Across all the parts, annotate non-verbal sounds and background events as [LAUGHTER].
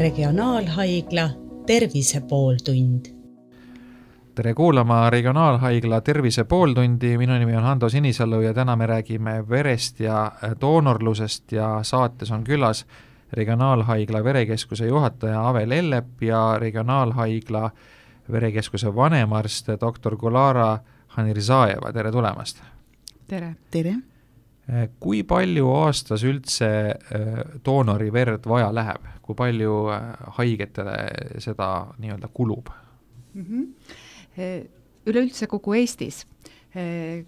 Regionaalhaigla Tervise pooltund. tere kuulama Regionaalhaigla Tervise pooltundi, minu nimi on Hando Sinisalu ja täna me räägime verest ja doonorlusest ja saates on külas Regionaalhaigla verekeskuse juhataja Ave Lellep ja Regionaalhaigla verekeskuse vanemarst doktor Gulara Hanirzaeva, tere tulemast! tere! tere! Kui palju aastas üldse doonori verd vaja läheb, kui palju haigetele seda nii-öelda kulub mm? -hmm. Üleüldse kogu Eestis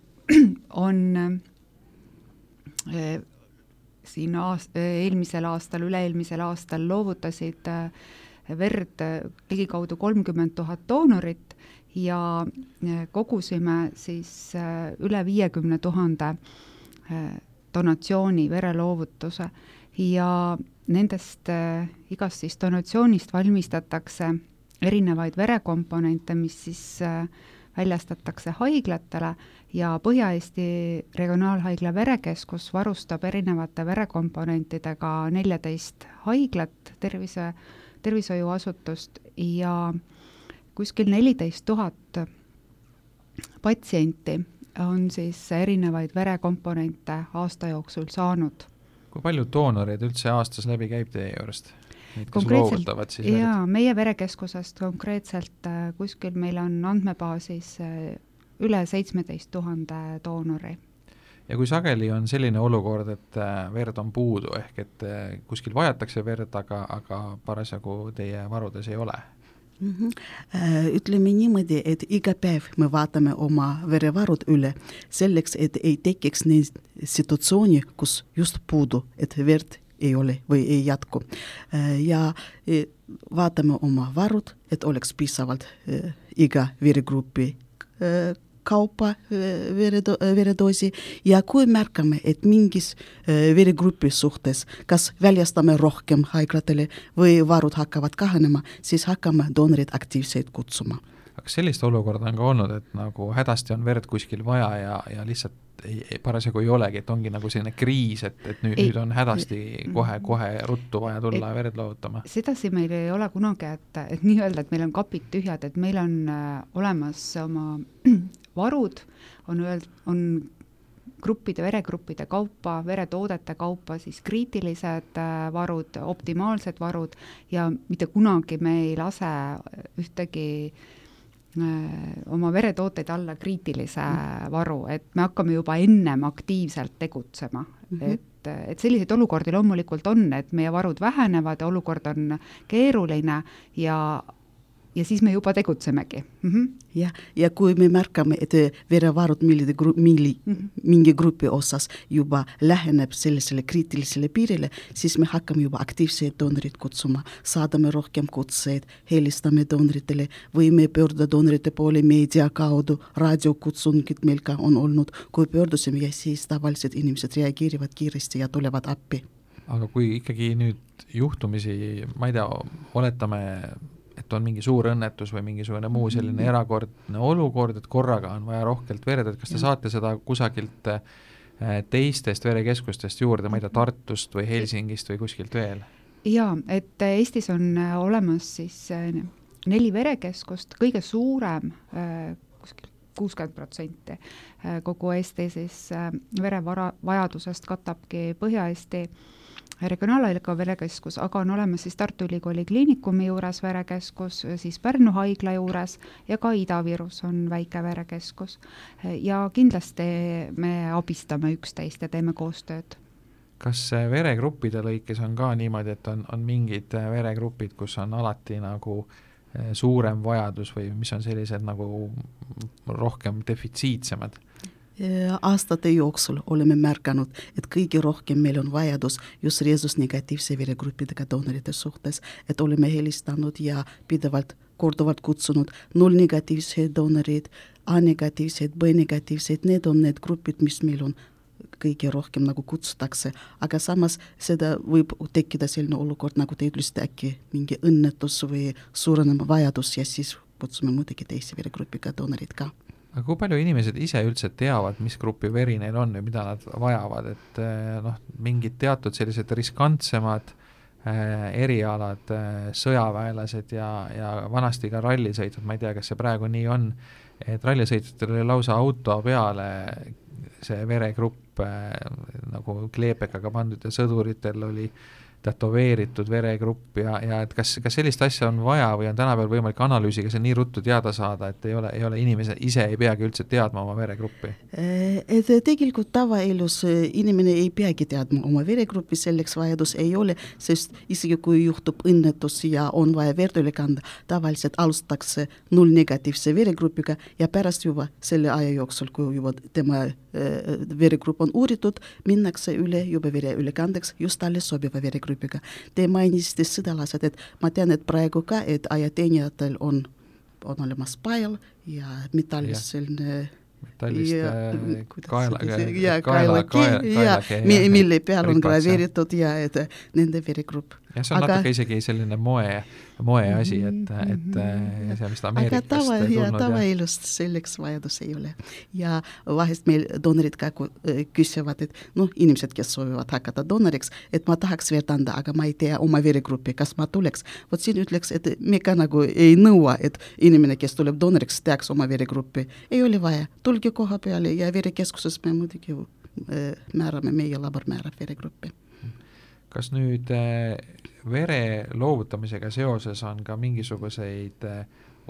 [CLEARS THROAT] on siin aast-, eelmisel aastal, üle-eelmisel aastal loovutasid verd ligikaudu kolmkümmend tuhat doonorit ja kogusime siis üle viiekümne tuhande donatsiooni, vereloovutuse. Ja nendest äh, igast siis donatsioonist valmistatakse erinevaid verekomponente, mis siis äh, väljastatakse haiglatele. Ja Põhja-Eesti Regionaalhaigla Verekeskus varustab erinevate verekomponentidega neljateist haiglat, tervise, tervishoiuasutust. Ja kuskil neliteist tuhat patsienti on siis erinevaid verekomponente aasta jooksul saanud. kui palju doonoreid üldse aastas läbi käib teie juurest? konkreetselt, jaa, meie verekeskusest konkreetselt äh, kuskil meil on andmebaasis äh, üle seitsmeteist tuhande doonori ja kui sageli on selline olukord, et äh, verd on puudu, ehk et kuskil vajatakse verd, aga, aga parasjagu teie varudes ei ole. Ütleme niimoodi, et iga päev me vaatame oma verevarud üle selleks, et ei tekiks neid situatsiooni, kus just puudu, et verd ei ole või ei jätku. Äh, ja e, vaatame oma varud, et oleks piisavalt äh, iga veregrupi kaupa veredo-, veredoosi ja kui märkame, et mingis veregrupi suhtes kas väljastame rohkem haiglatele või varud hakkavad kahanema, siis hakkame doonoreid aktiivseid kutsuma. kas sellist olukorda on ka olnud, et nagu hädasti on verd kuskil vaja ja, ja lihtsalt ei, ei, parasjagu ei olegi, et ongi nagu selline kriis, et, et nüüd, nüüd on hädasti kohe-kohe ruttu vaja tulla ei, verd loovutama? sedasi meil ei ole kunagi, et, et nii-öelda, et meil on kapid tühjad, et meil on äh, olemas oma varud on öeld-, on gruppide, veregruppide kaupa, veretoodete kaupa siis kriitilised äh, varud, optimaalsed varud ja mitte kunagi me ei lase ühtegi äh, oma veretooteid alla kriitilise mm. varu, et me hakkame juba ennem aktiivselt tegutsema mm, -hmm. et et selliseid olukordi loomulikult on, et meie varud vähenevad olukord on keeruline ja ja siis me juba tegutsemegi mm. -hmm. jah, ja kui me märkame, et verevarud millide gru-, milli mm, -hmm. mingi grupi osas juba läheneb sellisele kriitilisele piirile, siis me hakkame juba aktiivseid doonoreid kutsuma, saadame rohkem kutseid, helistame doonoritele, võime pöörduda doonorite poole meedia kaudu, raadiokutsungid meil ka on olnud, kui pöördusime ja siis tavalised inimesed reageerivad kiiresti ja tulevad appi aga kui ikkagi nüüd juhtumisi, ma ei tea, oletame et on mingi suur õnnetus või mingisugune muu selline -hmm. erakordne olukord, et korraga on vaja rohkelt verd, et kas te ja. saate seda kusagilt äh, teistest verekeskustest juurde, ma ei tea, Tartust või Helsingist või kuskilt veel? jaa, et Eestis on äh, olemas siis äh, neli verekeskust, kõige suurem kuskil kuuskümmend protsenti kogu Eesti siis verevara vajadusest katabki Põhja-Eesti äh, regionaalhaigla verekeskus, aga on olemas siis Tartu Ülikooli Kliinikumi juures verekeskus, siis Pärnu haigla juures ja ka Ida-Virus on väike verekeskus. ja kindlasti me abistame üksteist ja teeme koostööd kas veregruppide lõikes on ka niimoodi, et on, on mingid veregrupid, kus on alati nagu eh, suurem vajadus või mis on sellised nagu rohkem defitsiitsemad? Aastate jooksul oleme märganud, et kõige rohkem meil on vajadus just resus-negatiivse veregruppidega doonorite suhtes, et oleme helistanud ja pidevalt korduvalt kutsunud nullnegatiivseid doonoreid, A-negatiivseid, B-negatiivseid, need on need grupid, mis meil on kõige rohkem nagu kutsutakse, aga samas seda võib tekkida selline olukord, nagu te ütlesite, äkki mingi õnnetus või suurenema vajadus ja siis kutsume muidugi teisi veregrupiga doonoreid ka aga kui palju inimesed ise üldse teavad, mis grupi veri neil on ja mida nad vajavad, et eh, noh, mingid teatud sellised riskantsemad äh, erialad äh,, sõjaväelased ja, ja vanasti ka rallisõitjad, ma ei tea, kas see praegu nii on, et rallisõitjatel oli lausa auto peale see veregrupp äh, nagu kleepekaga pandud ja sõduritel oli äh, tätoveeritud veregrupp ja, ja et kas, kas sellist asja on vaja või on tänapäeval võimalik analüüsiga see nii ruttu teada saada, et ei ole, ei ole inimese ise ei peagi üldse teadma oma veregruppi? Äh, et tegelikult tavaelus äh, inimene ei peagi teadma oma veregruppi, selleks vajadus ei ole, sest isegi kui juhtub õnnetus ja on vaja verd üle kanda, tavaliselt alustatakse nullnegatiivse veregrupiga ja pärast juba selle aja jooksul, kui juba tema äh, veregrupp on uuritud, minnakse üle juba vereülekandeks just talle sobiva veregrupi grupiga. Te mainisite sõdalased, et ma tean, et praegu ka, et ajateenijatel on, on olemas pael ja metallist selline metallist ja, [LAUGHS] kaela, ja kaelakee ja, ja mille peal on graveeritud ja et nende verigrupp. Jah, see on aga, natuke isegi selline moe moeasi, et, mhm, et mhm. ja see vist Ameerikast tava, ja tavaelust selleks vajadus ei ole. ja vahest meil doonorid ka küsivad, et noh, inimesed, kes soovivad hakata doonoriks, et ma tahaks verd anda, aga ma ei tea oma verigruppi, kas ma tuleks. vot siin ütleks, et me ka nagu ei nõua, et inimene, kes tuleb doonoriks, teaks oma verigruppi. ei ole vaja, tulge koha peale ja verikeskuses me muidugi määrame, meie labor määrab verigruppi. Kas nüüd vere loovutamisega seoses on ka mingisuguseid eh,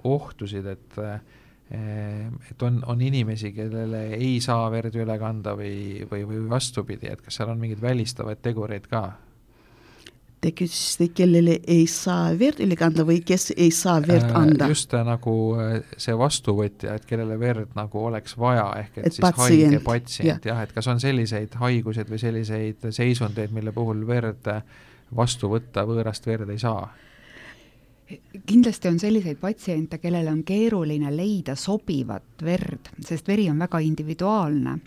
ohtusid, et eh, et on, on inimesi, kellele ei saa verd üle kanda või, või, või vastupidi, et kas seal on mingeid välistavaid tegureid ka? Te küsisite, kellele ei saa verd üle kanda või kes ei saa verd äh, anda? just nagu see vastuvõtja, et kellele verd nagu oleks vaja, ehk et, et siis patsient. haige patsient jah ja,, et kas on selliseid haigused või selliseid seisundeid, mille puhul verd äh, vastu võtta võõrast verd ei saa? Kindlasti on selliseid patsiente, kellel on keeruline leida sobivat verd, sest veri on väga individuaalne.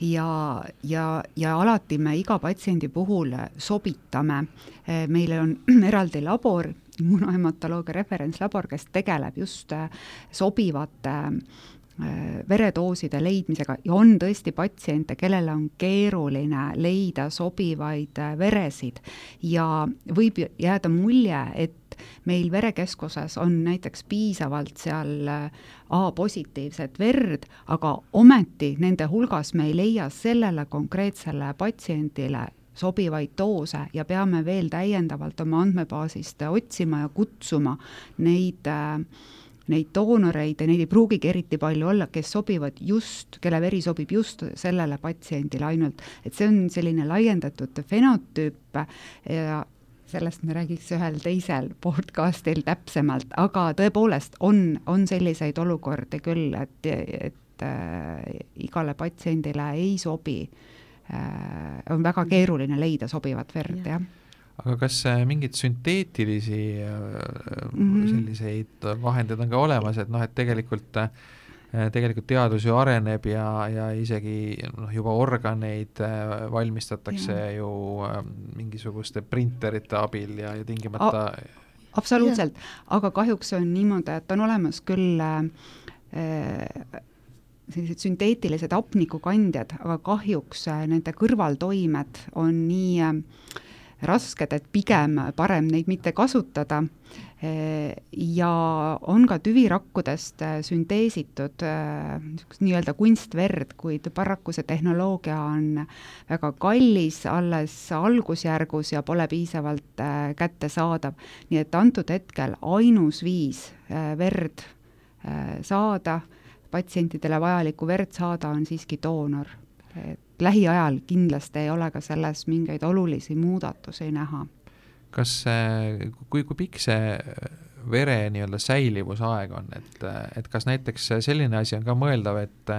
Ja, ja, ja alati me iga patsiendi puhul sobitame, meil on [CLEARS THROAT] eraldi labor, immunohematoloogia referentslabor, kes tegeleb just sobivate Äh, veredooside leidmisega ja on tõesti patsiente, kellel on keeruline leida sobivaid äh, veresid. Ja võib jääda mulje, et meil verekeskuses on näiteks piisavalt seal äh, A-positiivset verd, aga ometi nende hulgas me ei leia sellele konkreetsele patsiendile sobivaid doose ja peame veel täiendavalt oma andmebaasist otsima ja kutsuma neid äh, neid doonoreid ja neid ei pruugigi eriti palju olla, kes sobivad just, kelle veri sobib just sellele patsiendile ainult. et see on selline laiendatud fenotüüp ja sellest me räägiks ühel teisel podcastil täpsemalt, aga tõepoolest on, on selliseid olukordi küll, et, et äh, igale patsiendile ei sobi äh,, on väga keeruline leida sobivat verd ja., jah aga kas äh, mingeid sünteetilisi mm -hmm. selliseid vahendeid on ka olemas, et noh, et tegelikult äh, tegelikult teadus ju areneb ja, ja isegi noh, juba organeid valmistatakse ja. ju mingisuguste printerite abil ja, ja tingimata A absoluutselt, aga kahjuks on niimoodi, et on olemas küll äh, sellised sünteetilised hapnikukandjad, aga kahjuks nende kõrvaltoimed on nii äh, rasked, et pigem parem neid mitte kasutada. ja on ka tüvirakkudest sünteesitud niisugust nii-öelda kunstverd, kuid paraku see tehnoloogia on väga kallis, alles algusjärgus ja pole piisavalt äh, kättesaadav. nii et antud hetkel ainus viis äh, verd äh, saada, patsientidele vajalikku verd saada, on siiski doonor. Et lähiajal kindlasti ei ole ka selles mingeid olulisi muudatusi näha. kas kui, kui pikk see vere nii-öelda säilivusaeg on, et, et kas näiteks selline asi on ka mõeldav, et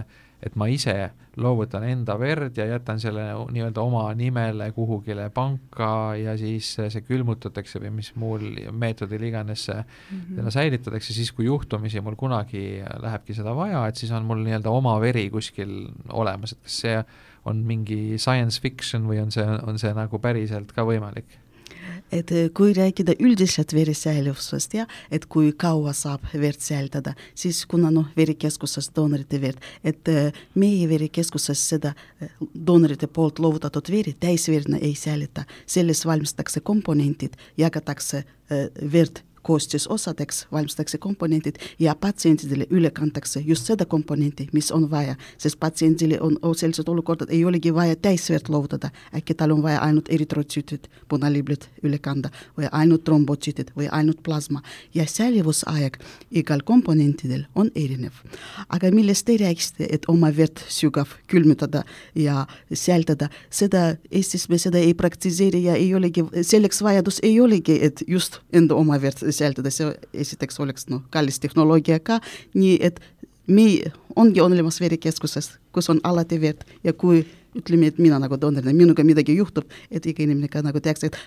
et ma ise loovutan enda verd ja jätan selle nii-öelda oma nimele kuhugile panka ja siis see külmutatakse või mis muul meetodil iganes see mm -hmm. seda säilitatakse, siis kui juhtumisi mul kunagi lähebki seda vaja, et siis on mul nii-öelda oma veri kuskil olemas, et kas see on mingi science fiction või on see, on see nagu päriselt ka võimalik? Et kui rääkida üldiselt veresäilivusest ja et kui kaua saab verd säilitada, siis kuna noh, verikeskuses doonorite verd, et meie verikeskuses seda doonorite poolt loovutatud veri täisverina ei säilita, selles valmistatakse komponendid, jagatakse verd koostisosadeks valmistatakse komponendid ja patsientidele üle kantakse just seda komponenti, mis on vaja, sest patsiendile on sellised olukorrad, ei olegi vaja täisverd loovutada, äkki tal on vaja ainult eritrotsüütid, punaliblid üle kanda või ainult trombotsüütid või ainult plasma. Ja säilivusaeg igal komponentidel on erinev. aga millest te rääkisite, et oma verd sügav külmutada ja säilitada, seda Eestis me seda ei praktiseeri ja ei olegi, selleks vajadus ei olegi, et just enda oma verd see esiteks oleks noh, kallis tehnoloogia ka, nii et me, ongi olemas verikeskuses, kus on alati verd ja kui ütleme, et mina nagu doonorina, minuga midagi juhtub, et iga inimene ka nagu teaks, et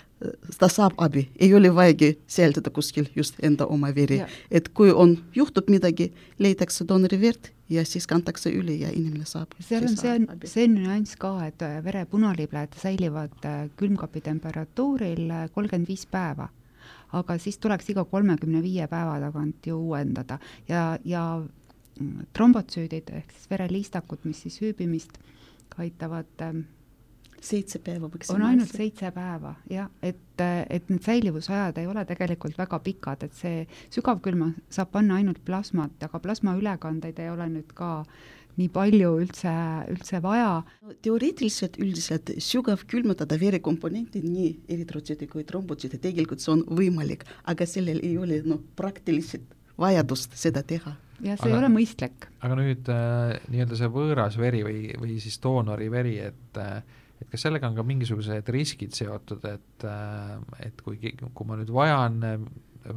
ta saab abi, ei ole vajagi säilitada kuskil just enda oma veri. et kui on, juhtub midagi, leitakse doonori verd ja siis kantakse üle ja inimene saab. seal on see, see nüanss ka, et vere punalibled säilivad külmkapi temperatuuril kolmkümmend viis päeva aga siis tuleks iga kolmekümne viie päeva tagant ju uuendada ja, ja trombotsüüdid ehk siis vereliistakud, mis siis hüübimist aitavad ähm, seitse päeva maksimaalselt. on ainult seitse päeva jah, et, et need säilivusajad ei ole tegelikult väga pikad, et see sügavkülma saab panna ainult plasmat, aga plasma ülekandeid ei ole nüüd ka äh, nii palju üldse, üldse vaja. teoreetiliselt üldiselt sügav külmutada verekomponentid, nii eritrotsüüdi kui trombotsüüdi, tegelikult see on võimalik, aga sellel ei ole noh, praktiliselt vajadust seda teha. ja see aga, ei ole mõistlik. aga nüüd äh, nii-öelda see võõras veri või, või siis doonori veri, et äh, et kas sellega on ka mingisugused riskid seotud, et äh,, et kui, kui ma nüüd vajan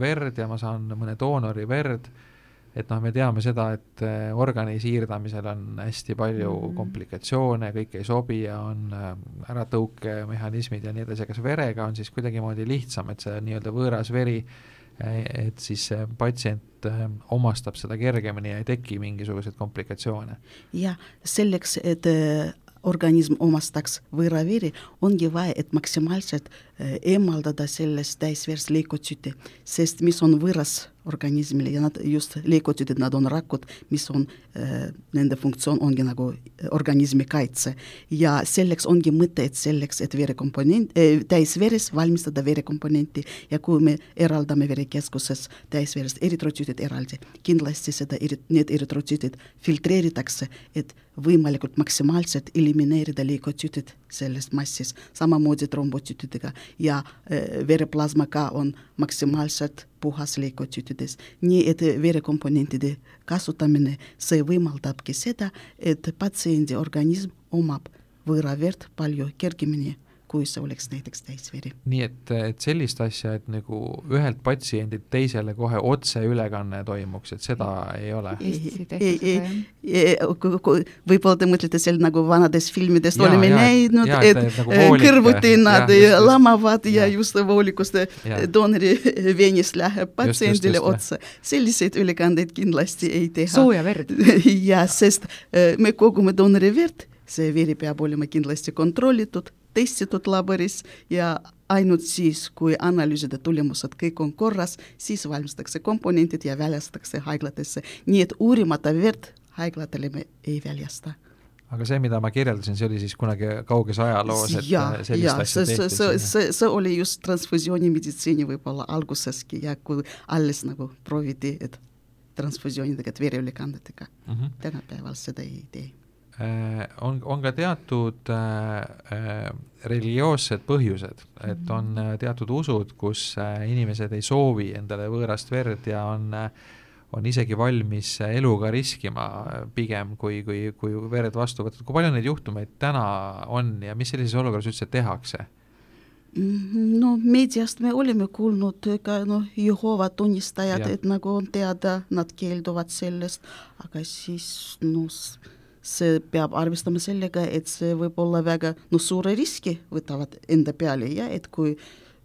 verd ja ma saan mõne doonori verd äh,, et noh, me teame seda, et äh, organi siirdamisel on hästi palju mm -hmm. komplikatsioone, kõik ei sobi ja on äh, äratõukemehhanismid ja nii edasi, kas verega on siis kuidagimoodi lihtsam, et see nii-öelda võõras veri, äh, et siis patsient omastab seda kergemini ja ei teki mingisuguseid komplikatsioone? jah, selleks, et organism omastaks võõraveri, ongi vaja, et maksimaalselt eemaldada sellest täisväärst leikotsüüti, sest mis on võõras organismile ja nad just leikotsüüdid, nad on rakud, mis on nende funktsioon ongi nagu organismi kaitse. ja selleks ongi mõte, et selleks, et verekomponent äh,, täisveres valmistada verekomponenti ja kui me eraldame verekeskuses täisverest eritrotsüüdid eraldi, kindlasti seda eri, need eritrotsüüdid filtreeritakse, et võimalikult maksimaalselt elimineerida leikotsüüdid sellest massis, samamoodi trombotsüütidega ja äh, vereplasma ka on maksimaalselt puhas leikotsüütides. nii et verekomponentide kasutamine, see võimaldabki seda, et patsiendi organism omab võõraverd palju kergemini kui see oleks näiteks täisveri. nii et, et sellist asja, et nagu ühelt patsiendilt teisele kohe otseülekanne toimuks, et seda ei ole? ei, ei, ei, võib-olla te mõtlete seal nagu vanades filmides ja, oleme ja, näinud, et, et, et nagu voolike, kõrvuti nad ja, lamavad ja, ja just voolikust doonori veenist läheb patsiendile otsa. selliseid ülekandeid kindlasti ei teha. sooja verd [LAUGHS] jah, sest äh, me kogume doonori verd, see veri peab olema kindlasti kontrollitud testitud laboris ja ainult siis, kui analüüside tulemused kõik on korras, siis valmistatakse komponendid ja väljastatakse haiglatesse. nii et uurimata verd haiglatele me ei väljasta aga see, mida ma kirjeldasin, see oli siis kunagi kauges ajaloos, et ja, sellist ja, asja tehti? see, see, see oli just transfusioonimeditsiini võib-olla alguseski ja kui alles nagu prooviti, et transfusioonidega, et vereülekandetega mm -hmm. tänapäeval seda ei tee Äh, on, on ka teatud äh, äh, religioossed põhjused, et on äh, teatud usud, kus äh, inimesed ei soovi endale võõrast verd ja on äh, on isegi valmis eluga riskima pigem, kui, kui, kui verd vastu võtta, kui palju neid juhtumeid täna on ja mis sellises olukorras üldse tehakse? Mhm, no meediast me oleme kuulnud ka noh, Jehova tunnistajad, et nagu on teada, nad keelduvad sellest, aga siis noh, see peab arvestama sellega, et see võib olla väga no suure riski võtavad enda peale ja et kui,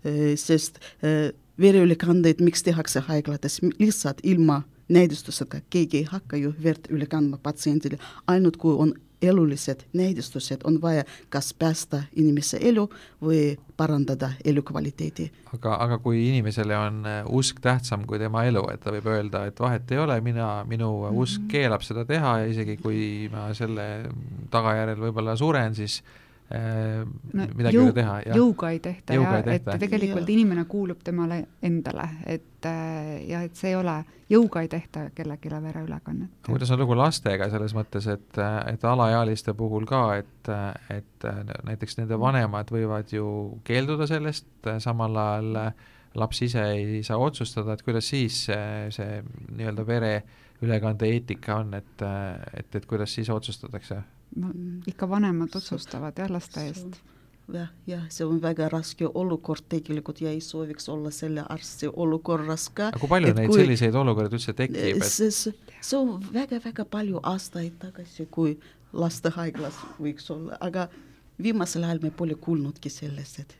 eh, sest eh, vereülekandeid, miks tehakse haiglates lihtsalt ilma näidustusega, keegi ei hakka ju verd üle kandma patsiendile, ainult kui on elulised näidistused on vaja kas päästa inimese elu või parandada elukvaliteedi. aga, aga kui inimesele on äh, usk tähtsam kui tema elu, et ta võib öelda, et vahet ei ole, mina, minu mm -hmm. usk keelab seda teha ja isegi kui ma selle tagajärjel võib-olla suren, siis no, midagi jõu, ei ole teha. jõuga ei tehta Jõuga ja ei tehta. et tegelikult Ja. inimene kuulub temale endale, et äh, ja et see ei ole, jõuga ei tehta kellelegi vereülekannet. kuidas on lugu lastega selles mõttes, et, et alaealiste puhul ka, et, et näiteks nende vanemad võivad ju keelduda sellest, samal ajal laps ise ei saa otsustada, et kuidas siis see, see nii-öelda vereülekande eetika on, et, et, et kuidas siis otsustatakse? no ikka vanemad otsustavad jah, laste eest. jah, jah, see on väga raske olukord tegelikult ja ei sooviks olla selle arsti olukorras ka. aga kui palju neid kui- selliseid olukordi üldse tekib, et see, see, on väga-väga palju aastaid tagasi, kui lastehaiglas võiks olla, aga viimasel ajal me pole kuulnudki sellest, et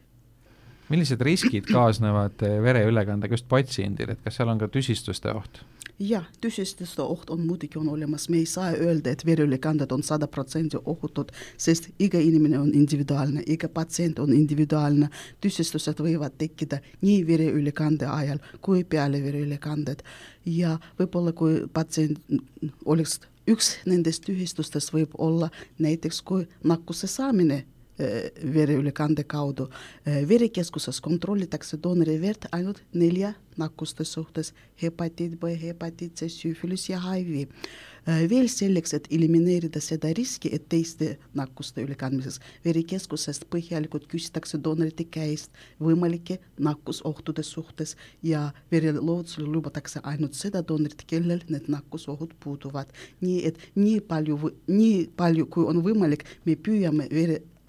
millised riskid kaasnevad eh, vereülekandega just patsiendil, et kas seal on ka tüsistuste oht? Jah, tüsistuste oht on muidugi on olemas, me ei saa öelda, et vereülekanded on sada protsenti ohutud, sest iga inimene on individuaalne, iga patsient on individuaalne, tüsistused võivad tekkida nii vereülekande ajal kui peale vereülekandet ja võib-olla kui patsient oleks üks nendest tühistustest võib olla näiteks kui nakkuse saamine eh, vereülekande kaudu. Verekeskuses kontrollitakse doonori verd ainult nelja nakkuste suhtes, hepatiit B, hepatiit C, süüfilis ja HIV. Veel selleks, et elimineerida seda riski, et teiste nakkuste ülekandmises, verekeskusest põhjalikult küsitakse doonorite käest võimalike nakkusohtude suhtes ja vereloovutusele lubatakse ainult seda doonorit, kellel need nakkusohud puuduvad. nii et nii palju, nii palju kui on võimalik, me püüame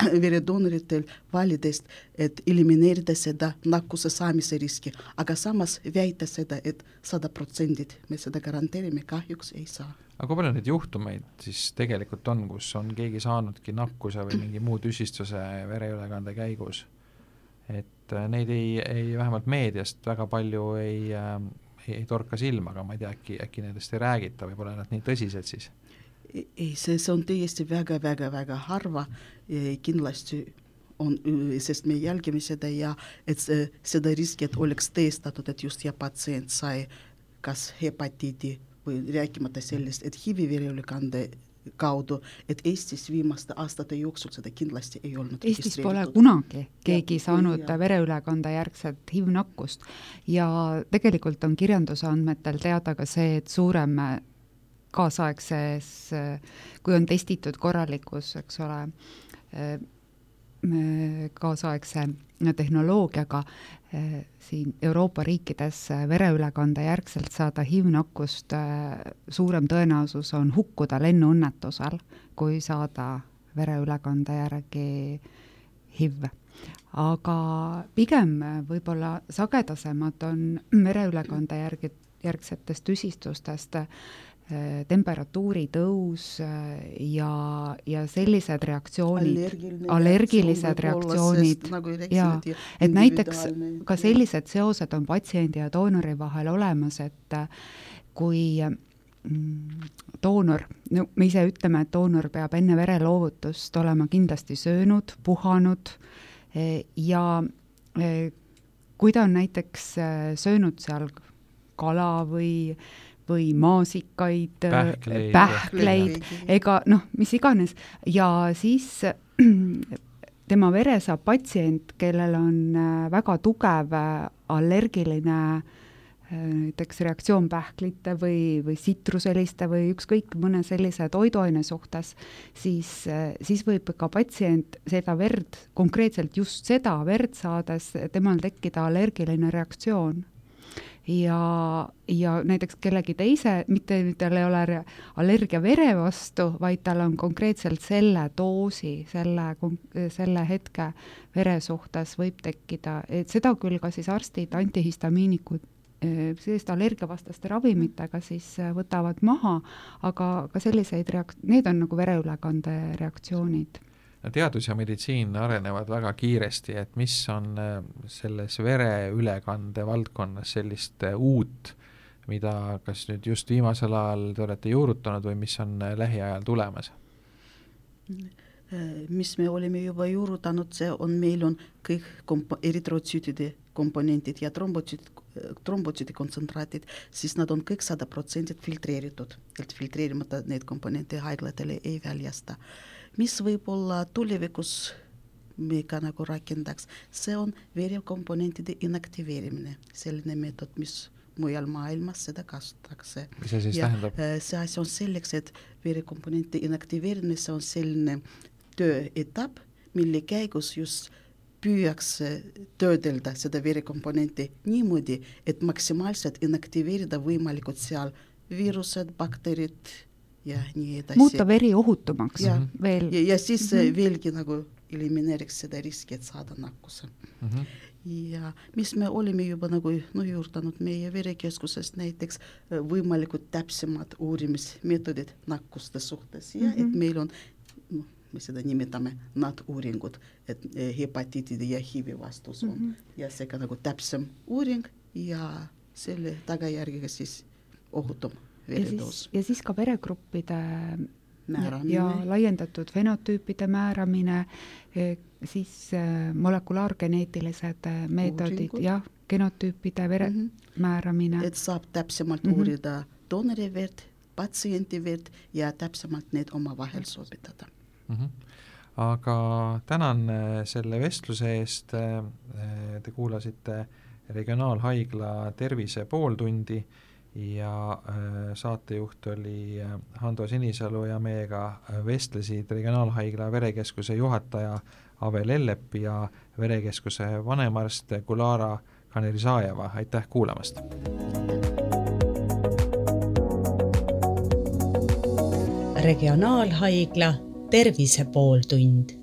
vere veredoonoritel validest, et elimineerida seda nakkuse saamise riski, aga samas väita seda, et sada protsendit me seda garanteerime, kahjuks ei saa. aga kui palju neid juhtumeid siis tegelikult on, kus on keegi saanudki nakkuse või mingi muu tüsistuse vereülekande käigus? et neid ei, ei vähemalt meediast väga palju ei äh,, ei torka silma, aga ma ei tea, äkki, äkki nendest ei räägita või pole nad nii tõsised siis? Ei, see, on täiesti väga-väga-väga harva, kindlasti on, sest me jälgime seda ja et see, seda riski, et oleks tõestatud, et just ja patsient sai kas hepatiidi või rääkimata sellest, et HIV vereülekande kaudu, et Eestis viimaste aastate jooksul seda kindlasti ei olnud Eestis pole kunagi keegi Ja, saanud ja. vereülekande järgset HIV-nakkust ja tegelikult on kirjanduse andmetel teada ka see, et suurem kaasaegses, kui on testitud korralikus, eks ole, kaasaegse tehnoloogiaga eh, siin Euroopa riikides vereülekande järgselt saada HIV-nakkust, suurem tõenäosus on hukkuda lennuõnnetusel, kui saada vereülekande järgi HIV. aga pigem võib-olla sagedasemad on vereülekande järgi, järgsetest tüsistustest temperatuuri tõus eh, ja, ja sellised reaktsioonid, allergilised olla, reaktsioonid nagu ja et näiteks ka sellised seosed on patsiendi ja doonori vahel olemas, et äh, kui mm, doonor, no me ise ütleme, et doonor peab enne vereloovutust olema kindlasti söönud, puhanud eh, ja eh, kui ta on näiteks söönud seal kala või, või maasikaid, Pähkleid. pähkleid, ega noh, mis iganes. Ja siis [CLEARS THROAT] tema vere saab patsient, kellel on äh, väga tugev äh, allergiline äh, näiteks reaktsioon pähklite või, või sitruseliste või ükskõik mõne sellise toiduaine suhtes, siis, siis võib ka patsient seda verd, konkreetselt just seda verd saades, temal tekkida allergiline reaktsioon ja, ja näiteks kellegi teise, mitte tal ei ole allergia vere vastu, vaid tal on konkreetselt selle doosi, selle, selle hetke vere suhtes võib tekkida, et seda küll ka siis arstid, antihistamiinikud, selliste allergiavastaste ravimitega siis võtavad maha, aga ka selliseid reak-, need on nagu vereülekande reaktsioonid teadus ja meditsiin arenevad väga kiiresti, et mis on äh, selles vereülekande valdkonnas sellist äh, uut, mida kas nüüd just viimasel ajal te olete juurutanud või mis on äh, lähiajal tulemas? mis me oleme juba juurutanud, see on, meil on kõik komp-, eritrootsüütide komponendid ja trombotsüüt, trombotsüüdi kontsentraatid, siis nad on kõik sada protsenti filtreeritud, et filtreerimata neid komponente haiglatele ei väljasta. Mis võib olla tulevikus me ka nagu rakendaks, see on verekomponentide inaktiveerimine, selline meetod, mis mujal maailmas seda kasutatakse. mis see siis ja tähendab? see asi on selleks, et verekomponenti inaktiveerimine, see on selline tööetapp, mille käigus just püüakse töödelda seda verekomponenti niimoodi, et maksimaalselt inaktiveerida võimalikud seal viirused, bakterid ja nii edasi. muuta veri ohutumaks Ja. veel. ja, ja siis mm. -hmm. veelgi nagu elimineeriks seda riski, et saada nakkuse Mm -hmm. ja mis me oleme juba nagu noh, juurdunud meie verekeskuses näiteks äh, võimalikud täpsemad uurimismeetodid nakkuste suhtes ja mm -hmm. et Mhm. meil on noh, me seda nimetame NAT-uuringud, et eh, hepatiitide ja HIV-i vastus on mm. -hmm. ja seega nagu täpsem uuring ja selle tagajärgega siis ohutum ja veredoos siis, ja siis ka veregruppide määramine. ja laiendatud fenotüüpide määramine, siis äh, molekulaargeneetilised äh, meetodid, jah, genotüüpide vere mm. -hmm. määramine. et saab täpsemalt mm. -hmm. uurida doonori verd, patsiendi verd ja täpsemalt need omavahel sobitada. mm. -hmm. aga tänan selle vestluse eest, te kuulasite Regionaalhaigla Tervise pooltundi ja äh, saatejuht oli äh, Hando Sinisalu ja meiega äh, vestlesid Regionaalhaigla verekeskuse juhataja Ave Lellep ja verekeskuse vanemarst Gulara Kanerisaeva, aitäh kuulamast! regionaalhaigla Tervise pooltund